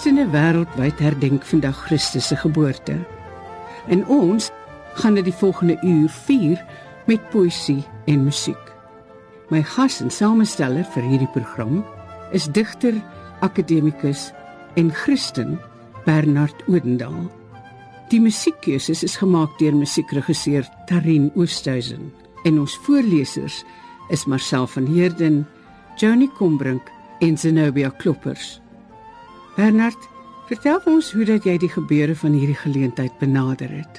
Christene wêreldwyd herdenk vandag Christus se geboorte. En ons gaan dit die volgende uur vier met poësie en musiek. My gas en samesteller vir hierdie program is digter, akademikus en Christen Bernard Odendaal. Die musiekkeuses is gemaak deur musiekregisseur Tarin Oosthuizen en ons voorlesers is Marcel van Heerden, Johnny Combrink en Zenobia Kloppers. Bernard, vertel ons hoe dat jy die gebeure van hierdie geleentheid benader het.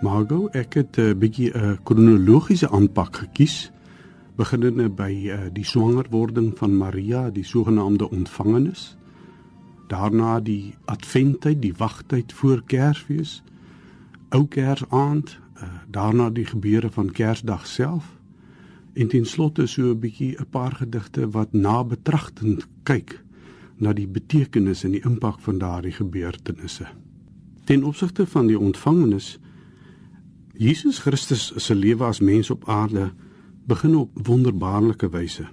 Margo, ek het 'n uh, bietjie 'n uh, kronologiese aanpak gekies, beginnende by uh, die swangerwording van Maria, die sogenaamde ontvangenis. Daarna die adventtyd, die wagtyd voor Kersfees, ou Kersaand, uh, daarna die gebeure van Kersdag self en ten slotte so 'n bietjie 'n paar gedigte wat na betragtend kyk na die betekenis en die impak van daardie gebeurtenisse. Ten opsigte van die ontvangenis Jesus Christus se lewe as mens op aarde begin op wonderbaarlike wyse.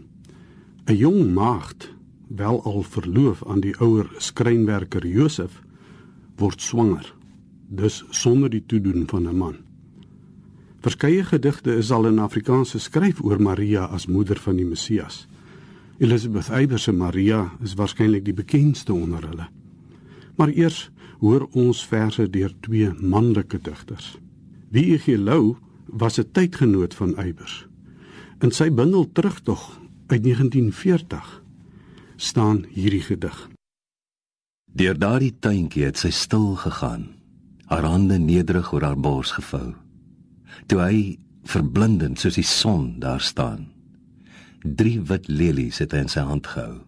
'n Jong maagd, wel al verloof aan die ouer skrynwerker Josef, word swanger, dus sonder die toedoen van 'n man. Verskeie gedigte is al in Afrikaans geskryf oor Maria as moeder van die Messias. Elizabeth Eybers se Maria is waarskynlik die bekendste onder hulle. Maar eers hoor ons verse deur twee manlike digters. Wie Eg Lou was 'n tydgenoot van Eybers. In sy bundel Terugtog uit 1940 staan hierdie gedig. Deur daardie tuintjie het sy stil gegaan, haar hande nederig oor haar bors gevou toe hy verblindend soos die son daar staan. Drie wit lelies het hy in sy hand gehou.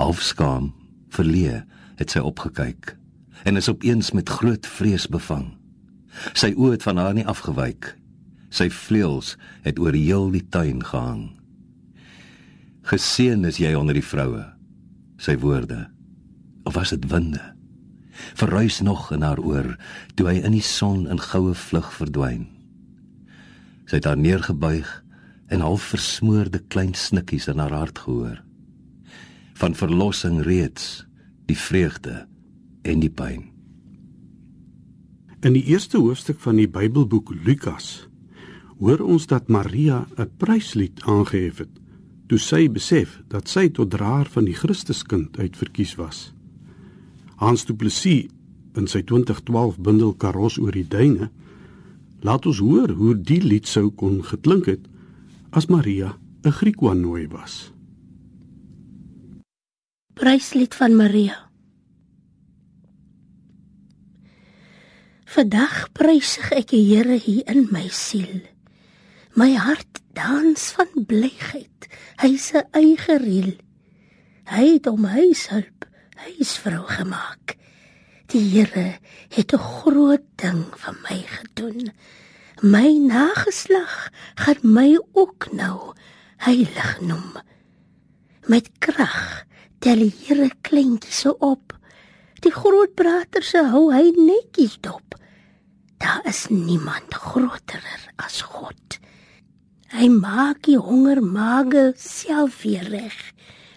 Halfskaam, verleë, het sy opgekyk en is opeens met groot vrees bevang. Sy oë het van haar nie afgewyk. Sy vleuels het oor heel die tuin gehang. Geseën is jy onder die vroue. Sy woorde. Of was dit winde? verruis nog in haar oor toe hy in die son in goue vlug verdwyn. Sy het haar neergebuig en half versmoorde klein snikkies in haar hart gehoor. Van verlossing reeds die vreugde en die pyn. In die eerste hoofstuk van die Bybelboek Lukas hoor ons dat Maria 'n pryslied aangehef het toe sy besef dat sy tot draer van die Christuskind uitverkies was. Hans Du Plessis in sy 2012 bundel Karos oor die duine laat ons hoor hoe die lied sou kon geklink het as Maria 'n Griekwaanooi was. Pryslied van Maria. Vandag prysig ek die Here hier in my siel. My hart dans van blygheid. Hy se eie riel. Hy het om huishulp huisvrou gemaak. Die Here het 'n groot ding vir my gedoen. My nageslag gaan my ook nou heilig noem. Met krag tel die Here kleintjies so op. Die groot brater se hou hy netjies dop. Daar is niemand groter as God. Hy maak die honger mage self weer reg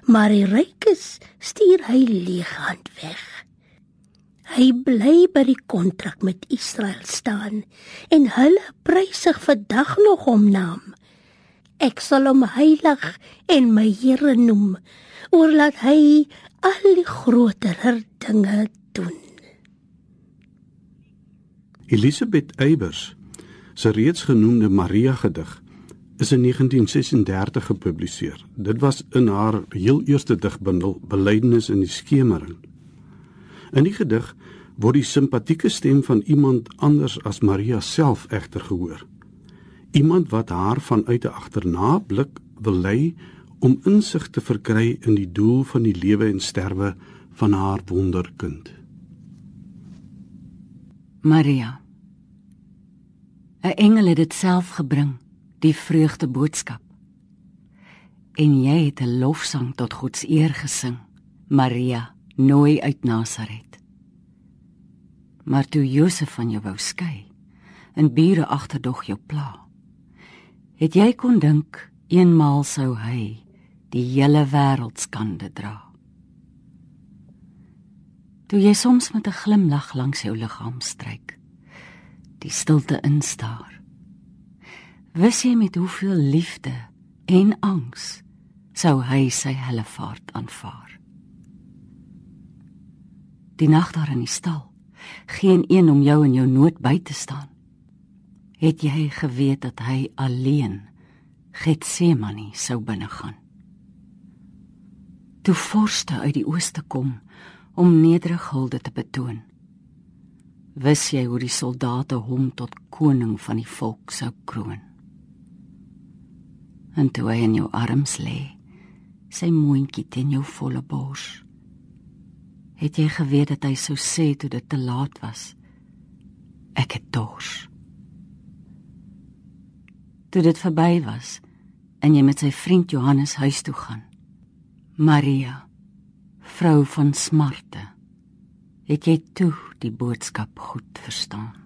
maar die rykes stuur hy leeghand weg. Hy bly by die kontrak met Israel staan en hulle prysig vandag nog hom naam. Ek sal hom heilig en my Here noem, oorlaat hy al die groter dinge doen. Elisabeth Eybers se reeds genoemde Maria gedig is in 1936 gepubliseer. Dit was in haar heel eerste digbundel Belydenis in die skemering. In die gedig word die simpatieke stem van iemand anders as Maria self egter gehoor. Iemand wat haar vanuit 'n agterna blik wil lei om insig te verkry in die doel van die lewe en sterwe van haar wonderkind. Maria. 'n Engel het dit self gebring die vreugde boodskap. En jy het 'n lofsang tot God se eer gesing, Maria, nooi uit Nasaret. Maar toe Josef van jou wou skei, in bure agterdog jou pla, het jy kon dink eenmaal sou hy die hele wêreld skande dra. Toe jy soms met 'n glimlag langs jou liggaam stryk, die stilte instaar. Wis jy met hoeveel liefde en angs sou hy sy hellevaart aanvaar? Die nag daar in die stal, geen een om jou in jou nood by te staan. Het jy geweet dat hy alleen Getsemane sou binnegaan? Toe vorste uit die ooste kom om nederige hulde te betoon. Wis jy hoe die soldate hom tot koning van die volk sou kroon? En toe hy in jou arms lê, sy moontjie teen jou volle bors. Het jy geweet dat hy sou sê toe dit te laat was? Ek het dors. Toe dit verby was en jy met sy vriend Johannes huis toe gaan. Maria, vrou van smarte, het jy toe die boodskap goed verstaan?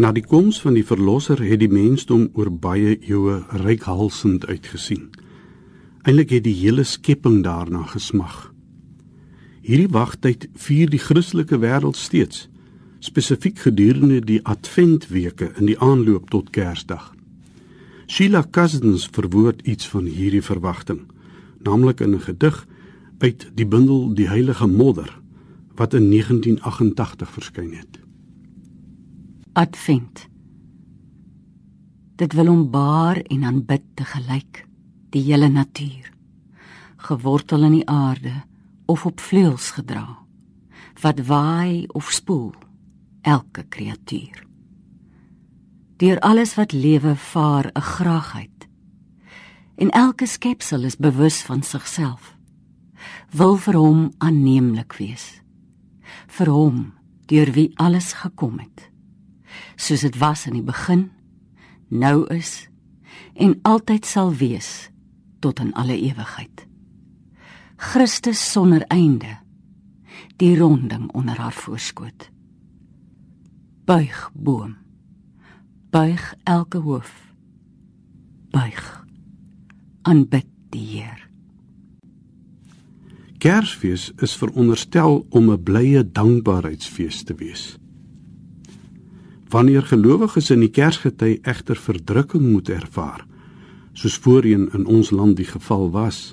Na die koms van die verlosser het die mensdom oor baie eeue reikhalsend uitgesien. Eintlik het die hele skepping daarna gesmag. Hierdie wagtyd vier die Christelike wêreld steeds, spesifiek gedurende die Adventweke in die aanloop tot Kersdag. Sheila Cousins verwoord iets van hierdie verwagting, naamlik in 'n gedig uit die bundel Die Heilige Modder wat in 1988 verskyn het. Advent. Dit wil hom baar en aanbid te gelyk, die hele natuur, gewortel in die aarde of op vleuels gedra, wat waai of spoel, elke kreatuur. Deur alles wat lewe vaar 'n graagheid. En elke skepsel is bewus van sigself. Wil vir hom aanneemlik wees. Vir hom deur wie alles gekom het soos dit was in die begin, nou is en altyd sal wees tot in alle ewigheid. Christus sonder einde, die ronding onder haar voorskoot. Buig boom. Buig elke hoof. Buig. Aanbid die Heer. Kersfees is veronderstel om 'n blye dankbaarheidsfees te wees. Wanneer gelowiges in die Kersgety egter verdrukking moet ervaar, soos voorheen in ons land die geval was,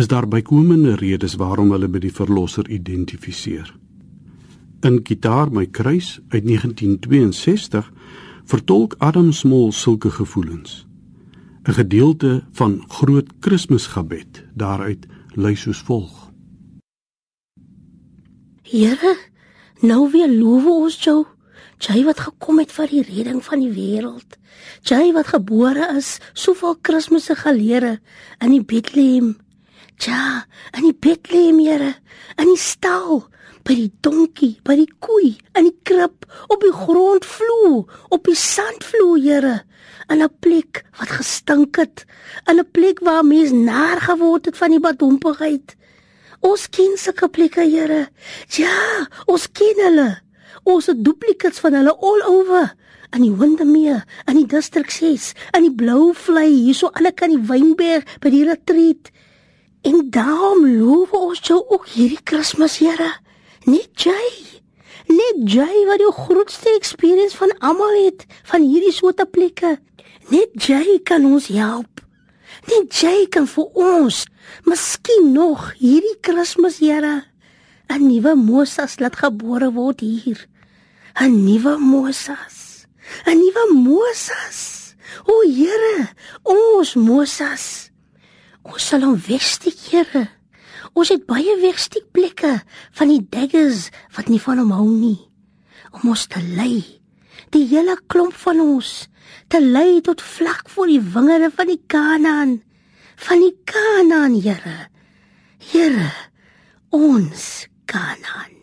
is daar bykomende redes waarom hulle by die verlosser identifiseer. In Gitaar my kruis uit 1962 vertolk Adam Small sulke gevoelens. 'n Gedeelte van Groot Kersgebed daaruit lui soos volg: Here, nou weer loof ons jou Jy wat gekom het vir die redding van die wêreld. Jy wat gebore is, soveel Kersfees gelede in die Bethlehem. Ja, in die Bethlehem, Here, in die stal, by die donkie, by die koei, in die krib, op die grondvloer, op die sandvloer, Here, in 'n plek wat gestink het, in 'n plek waar mense naar geword het van die badompigheid. Ons ken sulke plekke, Here. Ja, ons ken hulle. Ons het duplicates van hulle all over in die Windermere, in die District 6, in die Blou Vlei, hierso aan die kant die Wynberg by die retreat. En daarom loof ons jou ook hierdie Kersfees, Here. Net jy. Net jy wat die grootste experience van almal het van hierdie soorte plekke. Net jy kan ons help. Net jy kan vir ons, miskien nog hierdie Kersfees, Here, 'n nuwe Moses laat gebore word hier. 'n nuwe Moses. 'n nuwe Moses. O Here, ons Moses. Ons sal hom wegsteek, Here. Ons het baie wegsteek plekke van die daggers wat nie van hom hou nie. Om ons te lei. Die hele klomp van ons te lei tot vlak voor die wingerde van die Kanaan. Van die Kanaan, Here. Here, ons Kanaan.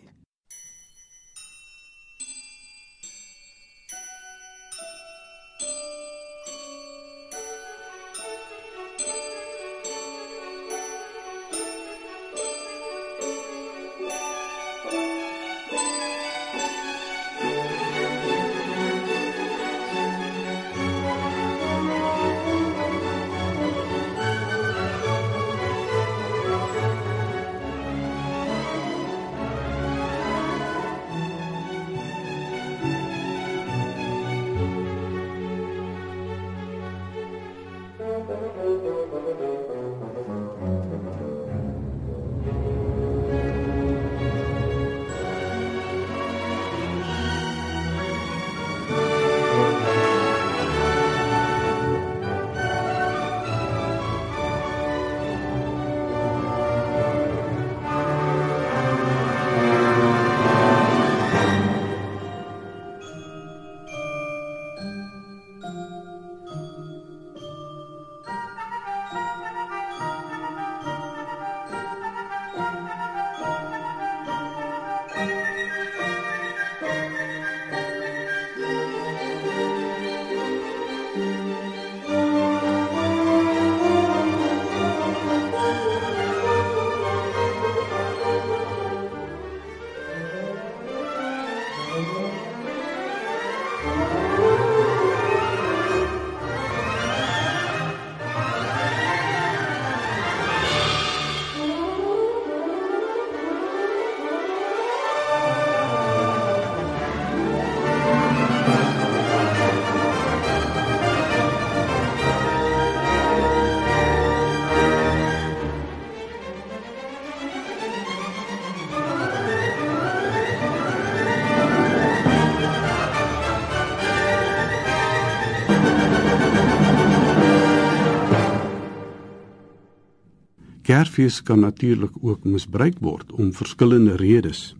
Kersfees kan natuurlik ook misbruik word om verskillende redes.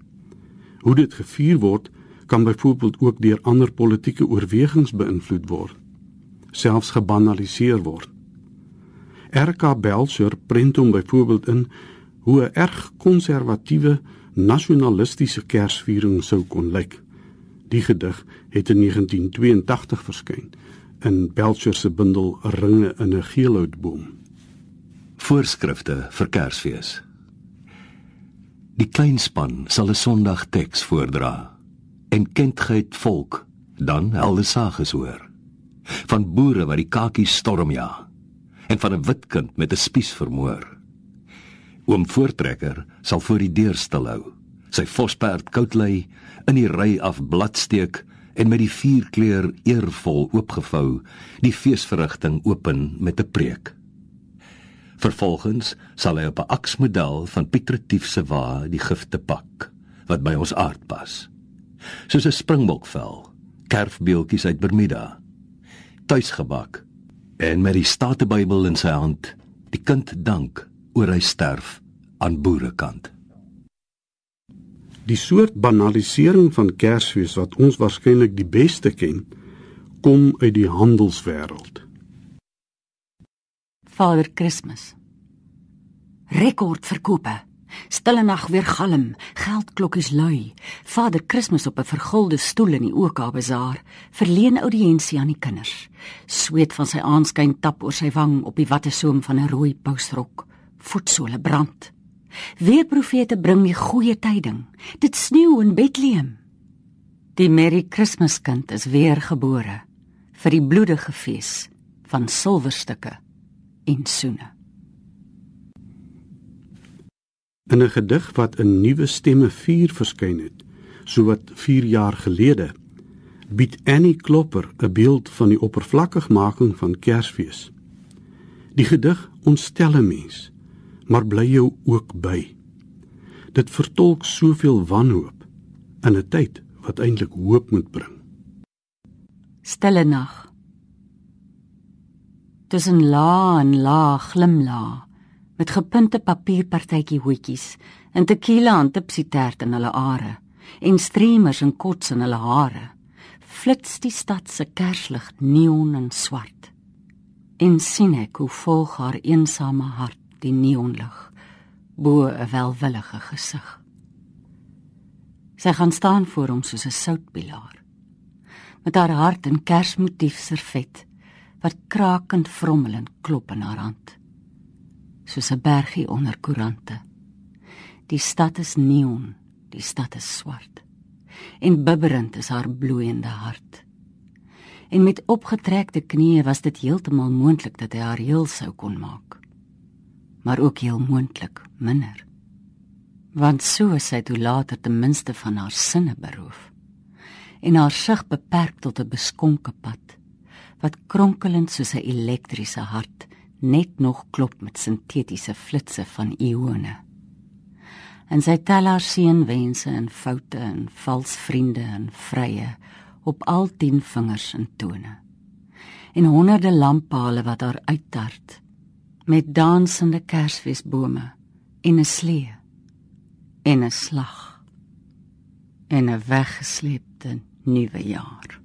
Hoe dit gevier word, kan byvoorbeeld ook deur ander politieke oorwegings beïnvloed word, selfs gebanaliseer word. RK Belcher prent hom byvoorbeeld in hoe 'n erg konservatiewe nasionalistiese Kersviering sou kon lyk. Die gedig het in 1982 verskyn in Belcher se bundel Ringe in 'n geelhoutboom. Voorskrifte vir Kersfees. Die kleinspan sal 'n Sondag teks voordra en kindheid volk dan helde sages hoor van boere wat die kakies storm ja en van 'n wit kind met 'n spies vermoor. Oom Voortrekker sal voor die deur stil hou. Sy vosperd koud lê in die ry af bladsteek en met die vierkleur eervol oopgevou die feesverrigting open met 'n preek. Vervolgens sal hy op 'n aksmodel van Piet Retief se wa die gifte pak wat by ons aard pas. Soos 'n springbokvel, kerfbeeltjies uit Bermuda, tuisgebak en met die Statebybel in sy hand, die kind dank oor hy sterf aan boerekant. Die soort banalisering van Kersfees wat ons waarskynlik die beste ken, kom uit die handelswêreld. Vader Kersfees. Rekordverkope. Stille nag weer galm, geldklokkies lui. Vader Kersfees op 'n vergulde stoel in die OK Bazaar, verleen audiensie aan die kinders. Sweet van sy aanskyn tap oor sy wang op die wattesoom van 'n rooi pousrok. Voetsole brand. Weer profete bring die goeie tyding. Dit sneeu in Bethlehem. Die Merry Christmas kind is weer gebore vir die bloedige fees van silwerstukke en soene. In 'n gedig wat in Nuwe Stemme 4 verskyn het, sowat 4 jaar gelede, bied Annie Klopper 'n beeld van die oppervlakkigmaking van Kersfees. Die gedig ontstel 'n mens, maar bly jou ook by. Dit vertolk soveel wanhoop in 'n tyd wat eintlik hoop moet bring. Stille nag. Tussen la en la glimla met gepunte papierpartytjie hoetjies en tequila en tipsitert in hulle are en streamers en kots in hulle hare. Flits die stad se kerslig neon en swart. En sien ek hoe volg haar eensame hart die neonlig bo 'n welwillige gesig sy gaan staan voor hom soos 'n soutpilaar met haar hart in kersmotief servet wat krakend vrommelend klop in haar hand soos 'n bergie onder koerante. Die stad is neon, die stad is swart. En bibberend is haar bloeiende hart. En met opgetrekte knieë was dit heeltemal moontlik dat hy haar heel sou kon maak. Maar ook heel moontlik minder. Want so is sy toe later ten minste van haar sinne beroof en haar sig beperk tot 'n beskonke pad wat kronkelend soos 'n elektriese hart net nog klop met sintetiese flitsse van ione. En sy tel haar seënwense en foute en vals vriende en vrye op al 10 vingers en tone. En honderde lamppale wat haar uittart met dansende kersfeesbome en 'n slee en 'n slag en 'n weggesleepte nuwe jaar.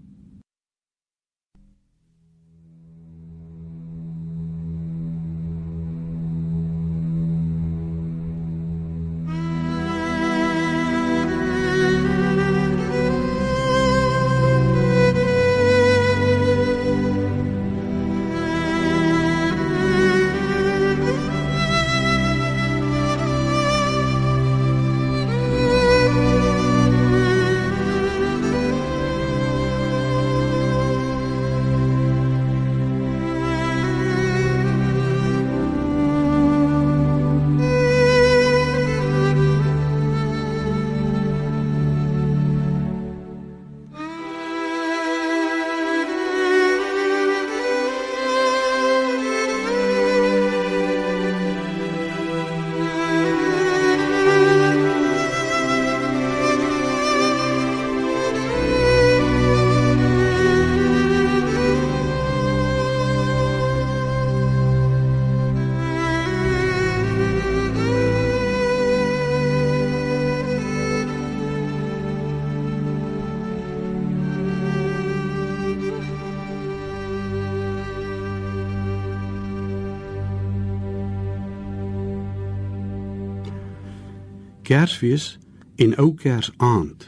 Kersfees en ou Kersaand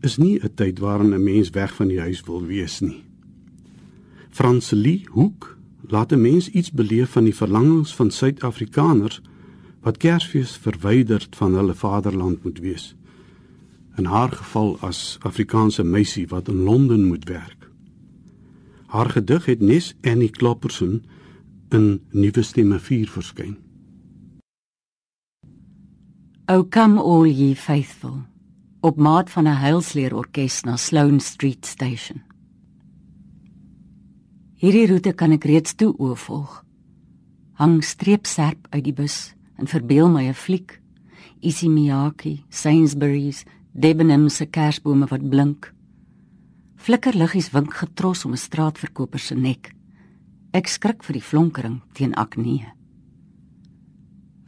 is nie 'n tyd waarin 'n mens weg van die huis wil wees nie. Francelie Hoek laat 'n mens iets beleef van die verlangens van Suid-Afrikaners wat Kersfees verwyderd van hulle vaderland moet wees. In haar geval as Afrikaanse meisie wat in Londen moet werk. Haar gedig het Nes Annie Klopperson in Nuwe Stemme 4 verskyn. O come all ye faithful op maat van 'n heilsleer orkes na Sloane Street Station. Hierdie roete kan ek reeds toe oorvolg. Hang streepserp uit die bus en verbeel my 'n fliek. Isi Miyake, Sainsbury's, Debenham se kersbome wat blink. Flikkerliggies wink getros om 'n straatverkoper se nek. Ek skrik vir die flonkering teen akne.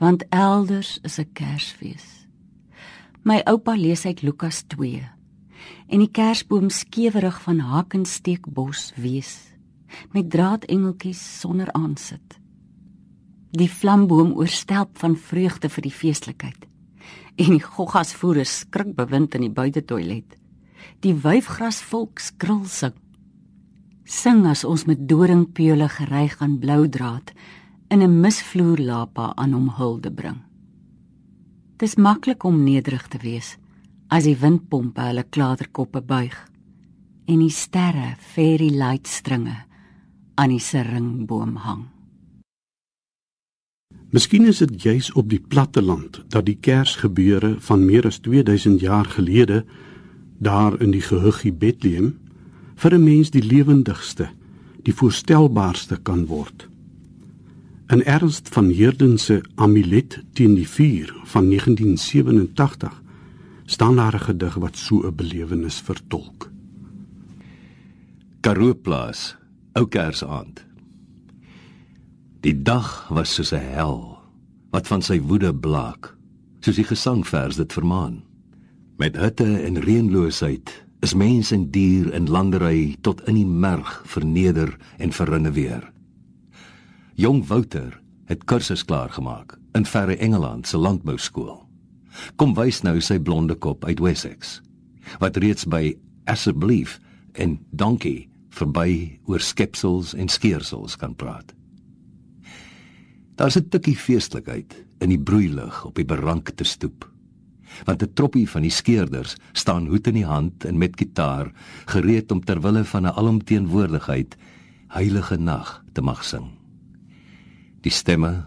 Want elders is 'n Kersfees. My oupa lees uit Lukas 2. En die kersboom skewerig van hakensteekbos wees met draadengeltjies sonder aansit. Die flamboom oorstelp van vreugde vir die feestelikheid. En die goggas voer 'n skrikbewind in die buitetoilet. Die wyfgras volk skril sing. Sing as ons met doringpeule gereig aan blou draad in 'n misvloer lapa aan hom hulde bring. Dis maklik om nederig te wees as die windpompe hulle klaterkoppe buig en die sterre fairy light stringe aan die seringboom hang. Miskien is dit juis op die platte land dat die Kersgebeure van meer as 2000 jaar gelede daar in die gehuggie Bethlehem vir 'n mens die lewendigste, die voorstelbaarste kan word. In Ernst van Heerden se Amulet teen die vuur van 1987 staan daar 'n gedig wat so 'n belewenis vertolk. Karoo plaas, ou Kersaand. Die dag was soos 'n hel wat van sy woede blaak, soos die gesangvers dit vermaan. Met hitte en reënloosheid is mens en dier in landery tot in die merg verneder en verrinne weer. Jong Wouter het kursus klaar gemaak in verre Engeland se landbouskool. Kom wys nou sy blonde kop uit Wessex wat reeds by asseblief en donkey verby oor skepsels en skeersels kan praat. Daar's 'n tikkie feestelikheid in die broeilig op die berankte stoep. Want 'n troppie van die skeerders staan hoed in die hand en met gitaar gereed om ter wille van 'n alomteenwoordigheid heilige nag te mag sing die stemme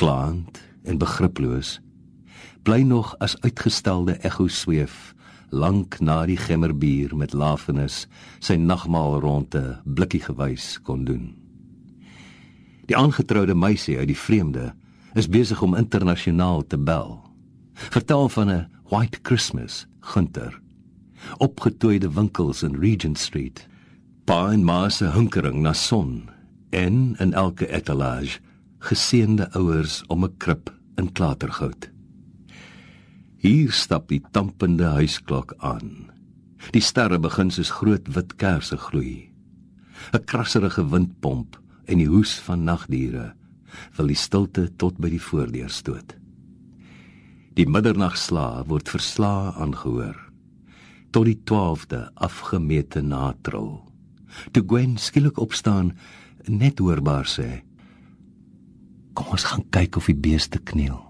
klaand en begriploos bly nog as uitgestelde ekko sweef lank na die gemmerbier met lafenis sy nagmaal ronde blikkie gewys kon doen. Die aangetroude meisie uit die vreemde is besig om internasionaal te bel. Vertel van 'n white christmas gunter. Opgetoeide winkels in regent street. Pa en ma se hunkering na son en in elke etalage geseënde ouers om 'n krib in klatergoud. Hier stap die tampende huisklok aan. Die sterre begin soos groot wit kersse gloei. 'n Krasserige windpomp en die hoes van nagdiere wil die stilte tot by die voordeur stoot. Die middernagslaa word versla aangehoor tot die 12de afgemete natrol. Toe Gwen skielik opstaan, net hoorbaar sê: Kom ons gaan kyk of die beeste kniel.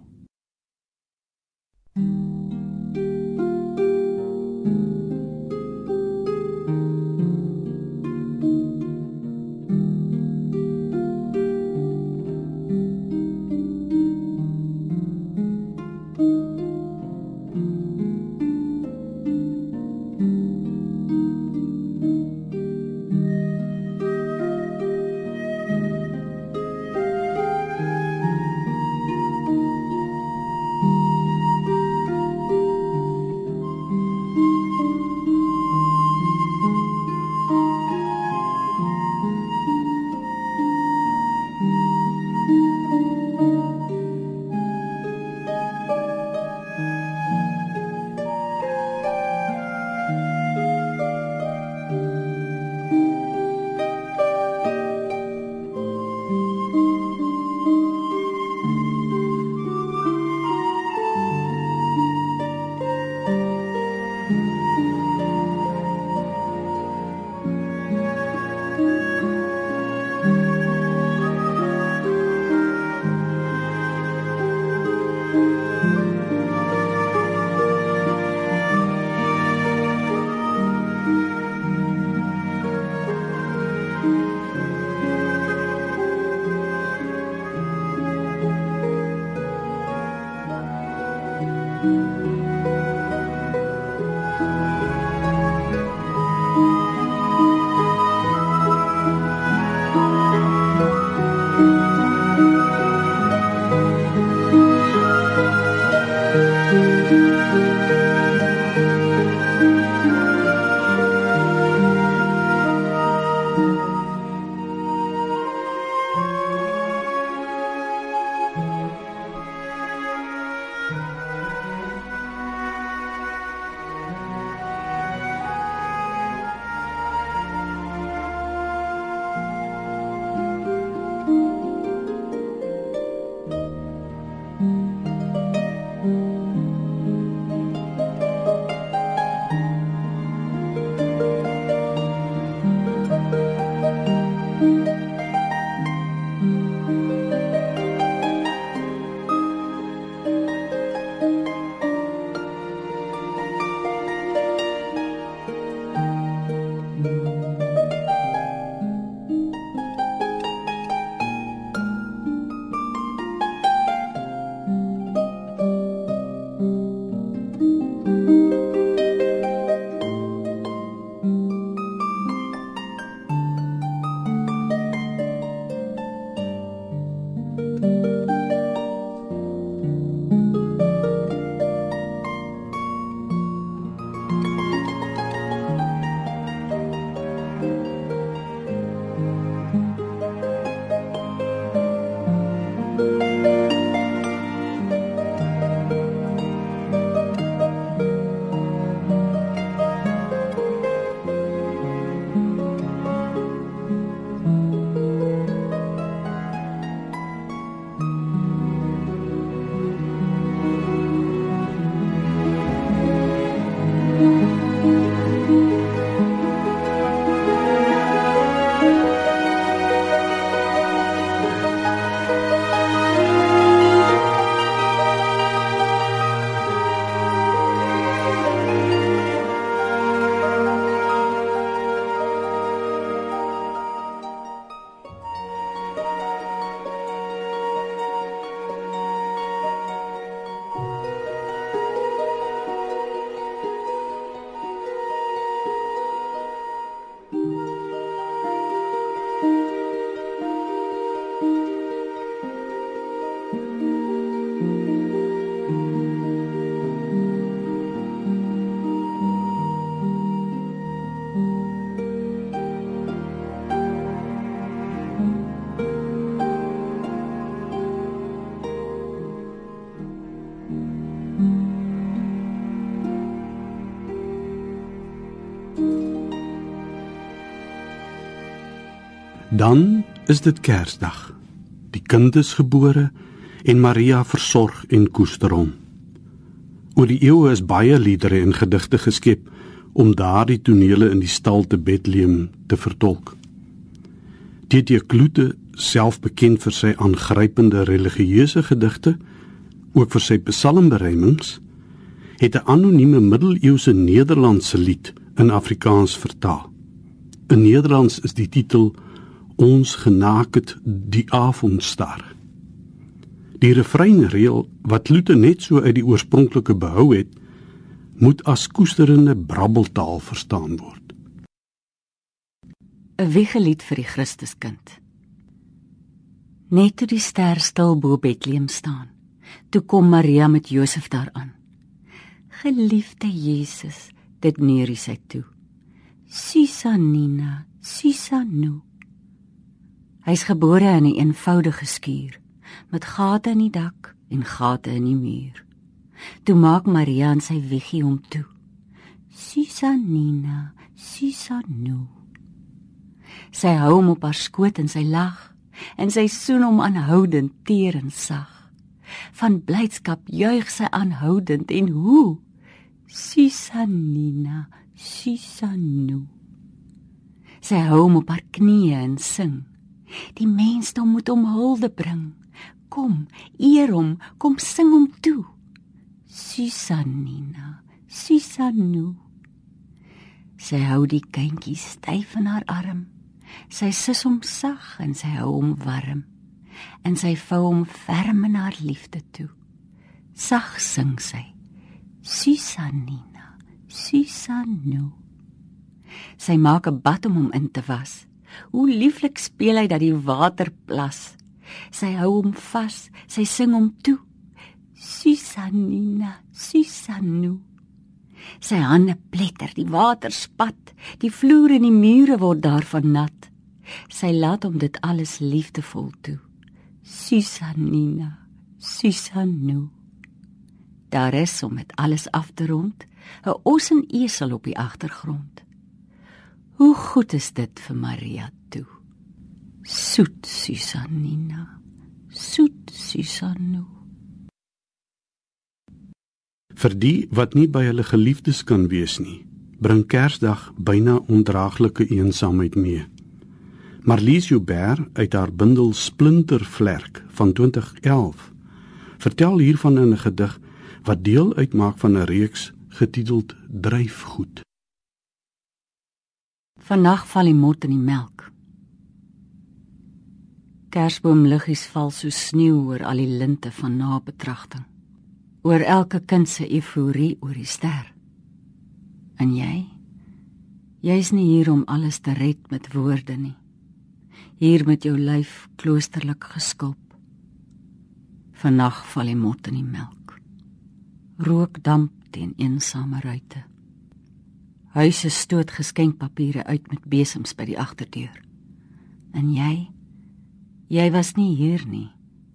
Dan is dit Kersdag. Die kind is gebore en Maria versorg en koester hom. Oor die eeue is baie liedere en gedigte geskep om daardie tonele in die stal te Bethlehem te vertolk. D.T. Kloete, self bekend vir sy aangrypende religieuse gedigte, ook vir sy psalmbereimings, het 'n anonieme middeleeuse Nederlandse lied in Afrikaans vertaal. In Nederlands is die titel Ons genaket die avondstar. Die refrein reël wat Luther net so uit die oorspronklike behou het, moet as koesterende brabbeltaal verstaan word. 'n Wiegelied vir die Christuskind. Net toe die ster stil bo Bethlehem staan, toe kom Maria met Josef daaraan. Geliefde Jesus, dit neerie sy toe. Susanina, Susanu. Hy's gebore in 'n eenvoudige skuur met gate in die dak en gate in die muur. Toe maak Maria aan sy wiegie hom toe. Susanina, Susanu. Sy hou hom op haar skoot en sy lag en sy soen hom aanhoudend teer en sag. Van blydskap juig sy aanhoudend en hoe Susanina, Susanu. Sy hou hom op haar knieë en sing. Die mensdom moet hom hulde bring. Kom, eer hom, kom sing hom toe. Susanina, Susanu. Sy hou die kindjie styf in haar arm. Sy sus hom sag en sy hou hom warm. En sy vou hom ferm in haar liefde toe. Sag sing sy. Susanina, Susanu. Sy maak 'n bad om hom in te was. Hoe lieflik speel hy dat die water plas. Sy hou hom vas, sy sing hom toe. Susanina, Susanu. Sy hande pletter, die water spat, die vloer en die mure word daarvan nat. Sy laat hom dit alles liefdevol toe. Susanina, Susanu. Daar is om met alles af te rond, 'n os en esel op die agtergrond. Hoe goed is dit vir Maria toe. Soet Susanina. Soet Susanu. Vir die wat nie by hulle geliefdes kan wees nie, bring Kersdag byna ondraaglike eensaamheid mee. Marlies Joubert uit haar bundel Splintervlerk van 2011 vertel hiervan in 'n gedig wat deel uitmaak van 'n reeks getiteld Dryfgoed. Vannag val die mot in die melk. Kersboomliggies val so sneeu oor al die linte van nabetragting. Oor elke kind se euforie oor die ster. En jy? Jy's nie hier om alles te red met woorde nie. Hier met jou lyf kloosterlik geskop. Vannag val die mot in die melk rook damp teen eensame ruite. Huise stoot geskenkpapiere uit met besems by die agterdeur. En jy? Jy was nie hier nie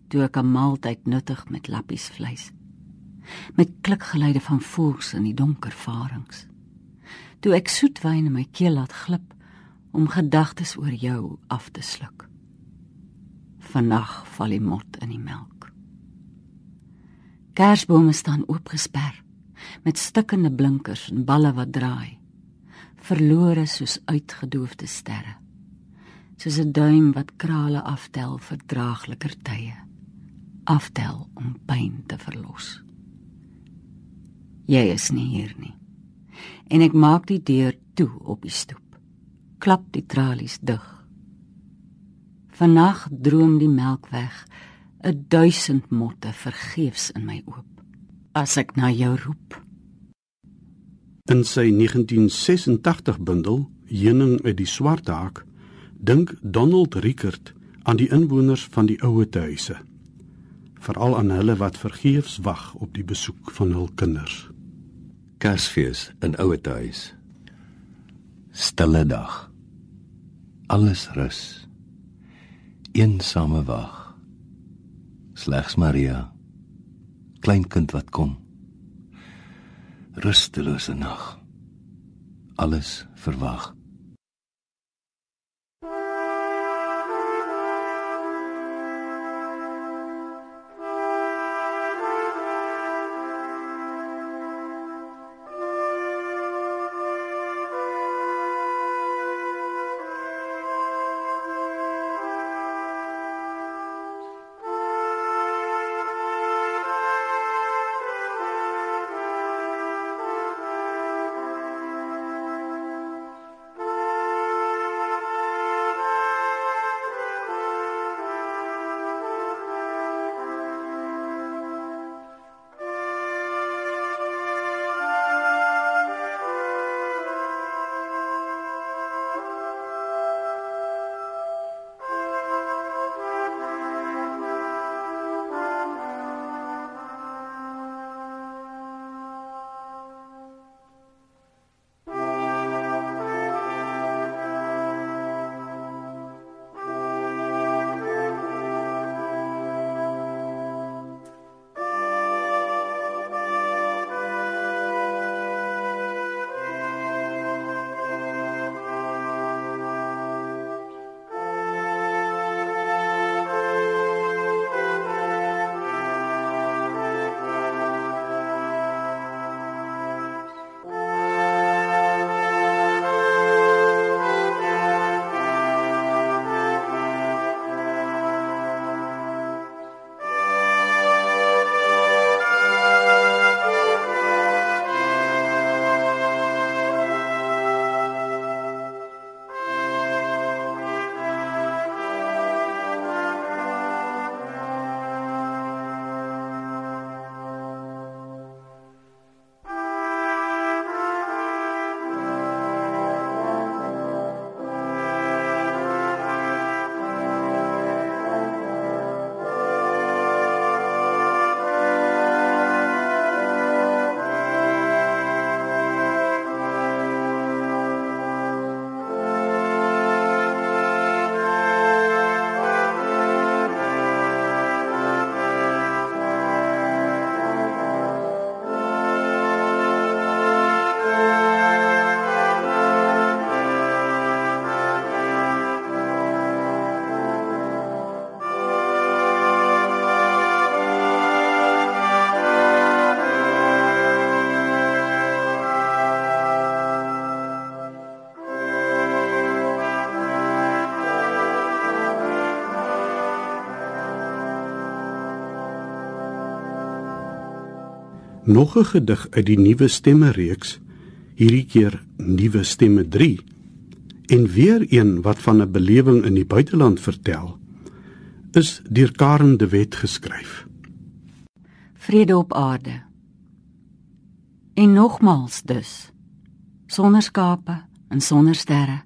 toe ek 'n maaltyd nuttig met lappies vleis. Met klikgeluide van voëls in die donker varings. Toe ek soetwyn in my keel laat glip om gedagtes oor jou af te sluk. Vannag val die mot in die melk. Kersbome staan oopgesper met stikkende blinkers en balle wat draai. Verlore soos uitgedoofde sterre. Soos 'n duim wat krale aftel vir draagliker tye. Aftel om pyn te verlos. Jy is nie hier nie. En ek maak die deur toe op die stoep. Klap die tralies dig. Vannag droom die melk weg 'n duisend motte vergeefs in my oop as ek na jou roep. In sy 1986 bundel Heuning uit die swart haak dink Donald Rickert aan die inwoners van die ouer huise veral aan hulle wat vergeefs wag op die besoek van hul kinders. Kersfees in ouer huis. Stille dag. Alles rus. Eensame wag slegs Maria kleinkind wat kom rustelose nag. Alles verwag Nog 'n gedig uit die nuwe stemme reeks, hierdie keer Nuwe Stemme 3. En weer een wat van 'n belewing in die buiteland vertel, is deur Karen de Wet geskryf. Vrede op aarde. En nogmals dus, sonder skape en sonder sterre,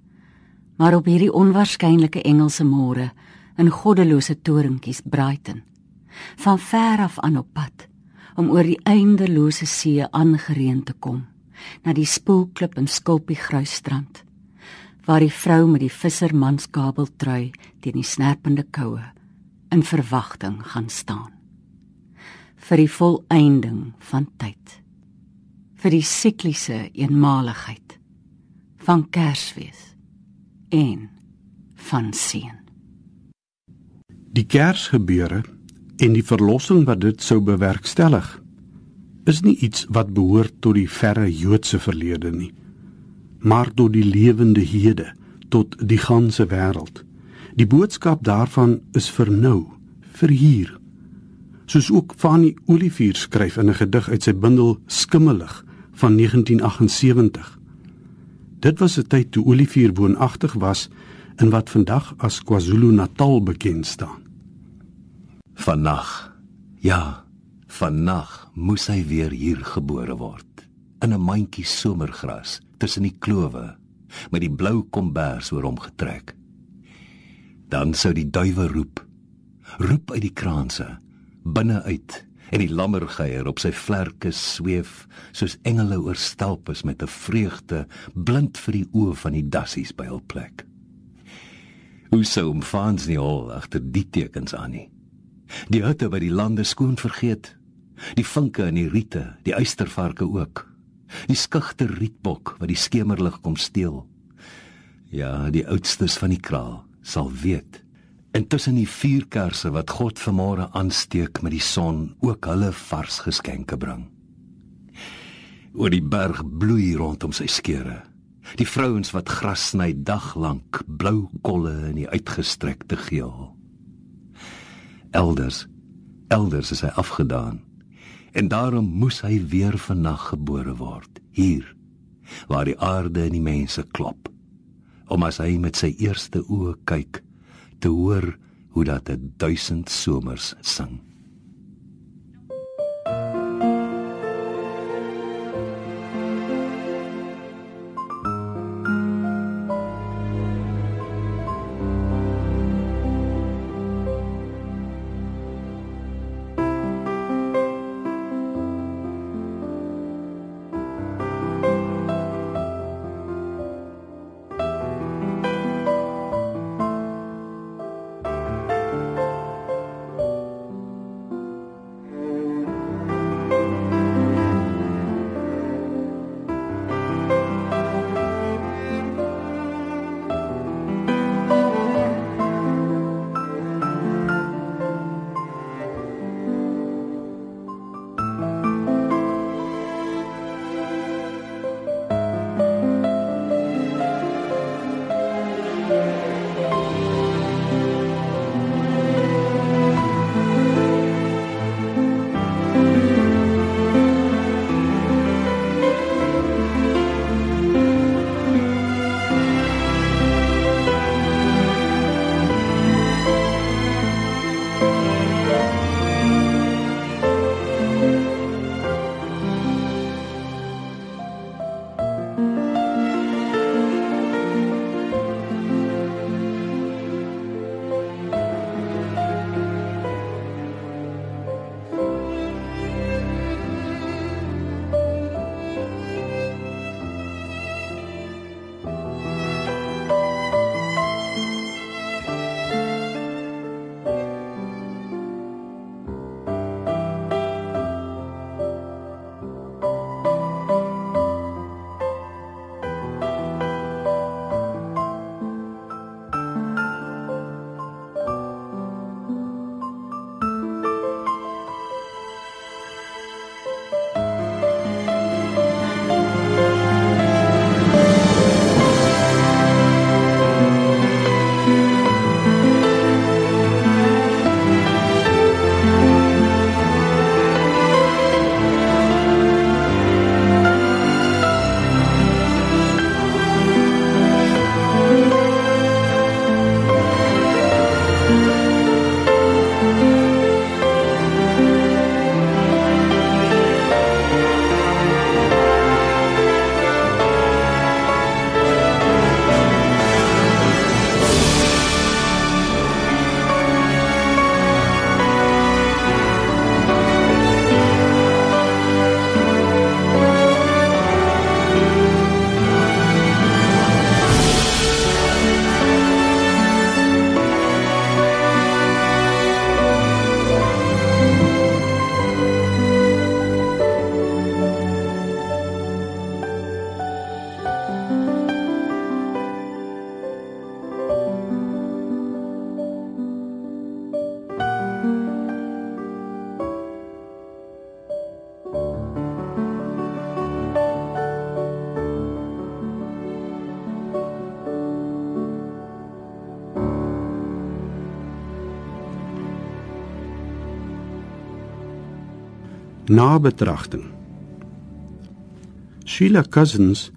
maar op hierdie onwaarskynlike Engelse môre in goddelose torentjies Brighton, van ver af aan op pad om oor die eindelose see aangereën te kom na die spoelklip en skulpie gruisstrand waar die vrou met die vissermanskabel trui teen die snerpende koue in verwagting gaan staan. Vir die volëinding van tyd. Vir die sikliese eenmaligheid van Kersfees en van seën. Die Kersgebeure en die verlossing wat dit sou bewerkstellig is nie iets wat behoort tot die verre Joodse verlede nie maar tot die lewende hede tot die ganse wêreld. Die boodskap daarvan is vir nou vir hier. Soos ook Fanny Olivier skryf in 'n gedig uit sy bundel Skimmelig van 1978 dit was 'n tyd toe Olivier woonagtig was in wat vandag as KwaZulu-Natal bekend staan Vannag. Ja, vannag moes hy weer hier gebore word in 'n mandjie somergras tussen die klowe met die blou kombers oor hom getrek. Dan sou die duwe roep, roep uit die kraanse binne uit en die lammergeier op sy vlerke sweef soos engele oor stelpes met 'n vreugde blind vir die oë van die dassies by hul plek. Hoe sou omfaans nie al agter die tekens aan nie. Die hutte by die lande skoon vergeet. Die vinke en die riete, die uistervarke ook. Die skugter rietbok wat die skemerlig kom steel. Ja, die oudstes van die kraal sal weet. Intussen die vuurkersse wat God vanmôre aansteek met die son ook hulle vars geskenke bring. Oor die berg bloei rondom sy skere. Die vrouens wat gras sny daglank, blou kolle in die uitgestrekte geel elders. Elders is hy afgedaan. En daarom moes hy weer vannag gebore word hier waar die aarde en die mense klop om as hy met sy eerste oë kyk te hoor hoe dat 'n duisend somers sing Nabetragting. Sheila Cousins,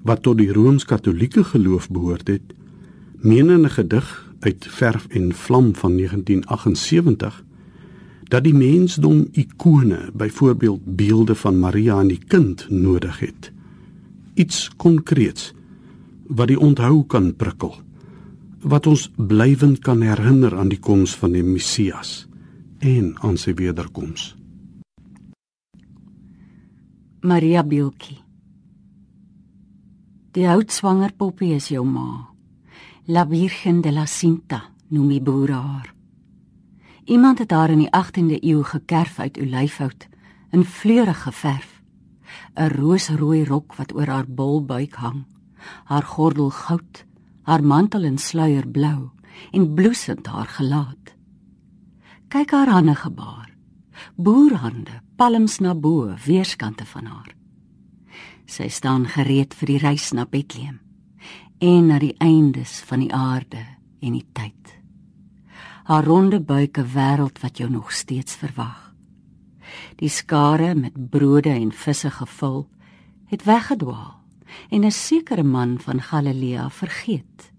wat tot die Rooms-Katolieke geloof behoort het, meen in 'n gedig uit Verf en Vlam van 1978 dat die mensdom ikone, byvoorbeeld beelde van Maria en die kind nodig het. Iets konkreets wat die onthou kan prikkel, wat ons blywend kan herinner aan die koms van die Messias en aan sy wederkoms. Maria Bieltjie. Die houtswanger poppie is jou ma. La Virgen de la Cinta, noem die boere haar. Iemand het haar in die 18de eeu gekerf uit olyfhout in vleurige verf. 'n Roosrooi rok wat oor haar bolbuik hang, haar gordel goud, haar mantel en sluier blou en bloesend haar gelaat. Kyk haar hande gebaar. Boerhande, palms na bo, weerskante van haar. Sy staan gereed vir die reis na Bethlehem en na die eindes van die aarde en die tyd. Haar ronde buik 'n wêreld wat jou nog steeds verwag. Die skare met brode en visse gevul het weggedwaal en 'n sekere man van Galilea vergeet.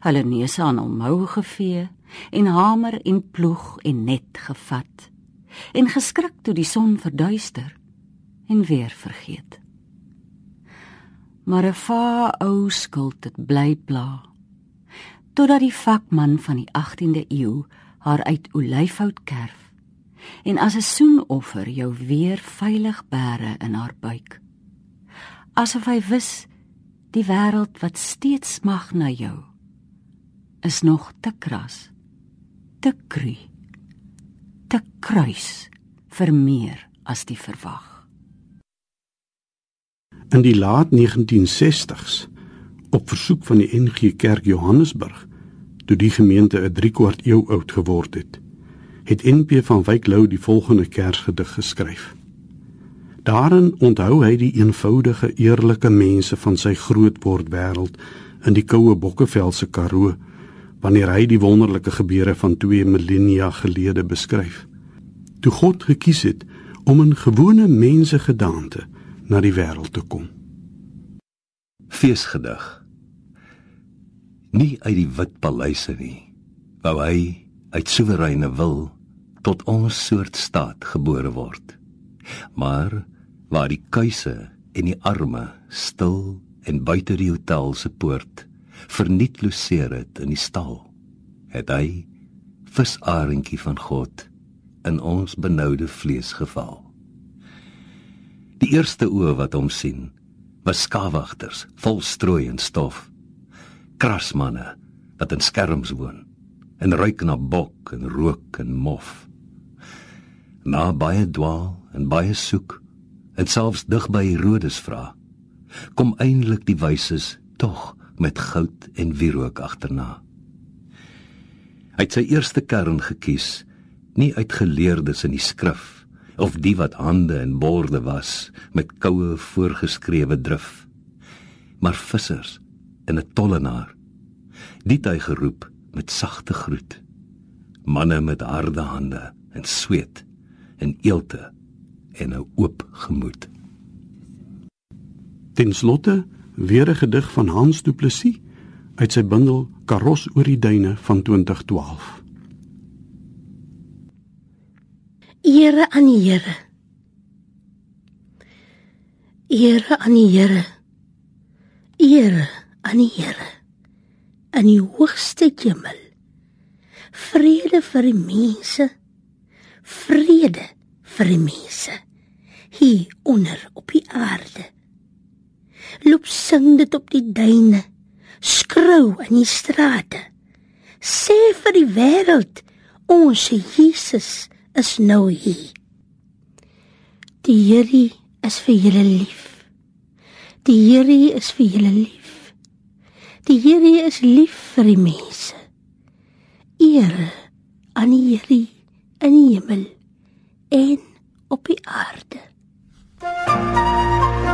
Hulle neuse aan hom mou gevee en hamer en ploeg en net gevat en geskrik toe die son verduister en weer vergeet. Maar 'n va ou skuld het bly pla. Totdat die vakman van die 18de eeu haar uit olyfhout kerf en as 'n soenoffer jou weer veilig bære in haar buik. Asof hy wis die wêreld wat steeds smag na jou is nog te kras, te kru te kruis vir meer as die verwag. In die laat 1960s, op versoek van die NG Kerk Johannesburg, toe die gemeente 'n 3 kwart eeu oud geword het, het NP van Wyk Lou die volgende Kersgedig geskryf. Daarin onthou hy die eenvoudige, eerlike mense van sy grootword wêreld in die koue Bokkeveld se Karoo wanneer hy die wonderlike gebeure van 2 millennia gelede beskryf. Toe God gekies het om in gewone mense gedaante na die wêreld te kom. Feesgedig. Nie uit die wit paleise nie, wou hy uit soewereine wil tot ons soort staat gebore word. Maar waar die kuise en die arme stil en buite die hotel se poort verniet loseer het in die stal. Het hy visarentjie van God in ons benoude vlees geval. Die eerste oë wat hom sien was skawagters vol strooi en stof. Krasmanne wat in skerms woon en ruik na bok en rook en mof. Na baie dwaal en baie soek en selfs dig by Herodes vra kom eintlik die wyses tog met goud en wierook agterna. Hy het sy eerste kern gekies, nie uit geleerdes in die skrif of die wat hande en borde was met koue voorgeskrewe drif, maar vissers en 'n tollenaar. Dit hy geroep met sagte groet. Manne met harde hande en sweet en eelte en 'n oop gemoed. Ten slotte weer 'n gedig van Hans Du Plessis uit sy bundel Karos oor die duine van 2012. Ere aan die Here. Ere aan die Here. Ere aan die Here. In die hoogste hemel. Vrede vir die mense. Vrede vir die mense hier onder op die aarde loop sing dit op die duine. Skrou in die strate. Sê vir die wêreld ons Jesus is nou hier. Die Here is vir julle lief. Die Here is vir julle lief. Die Here is lief vir die mense. Eer aan die Here in die hemel en op die aarde. thank you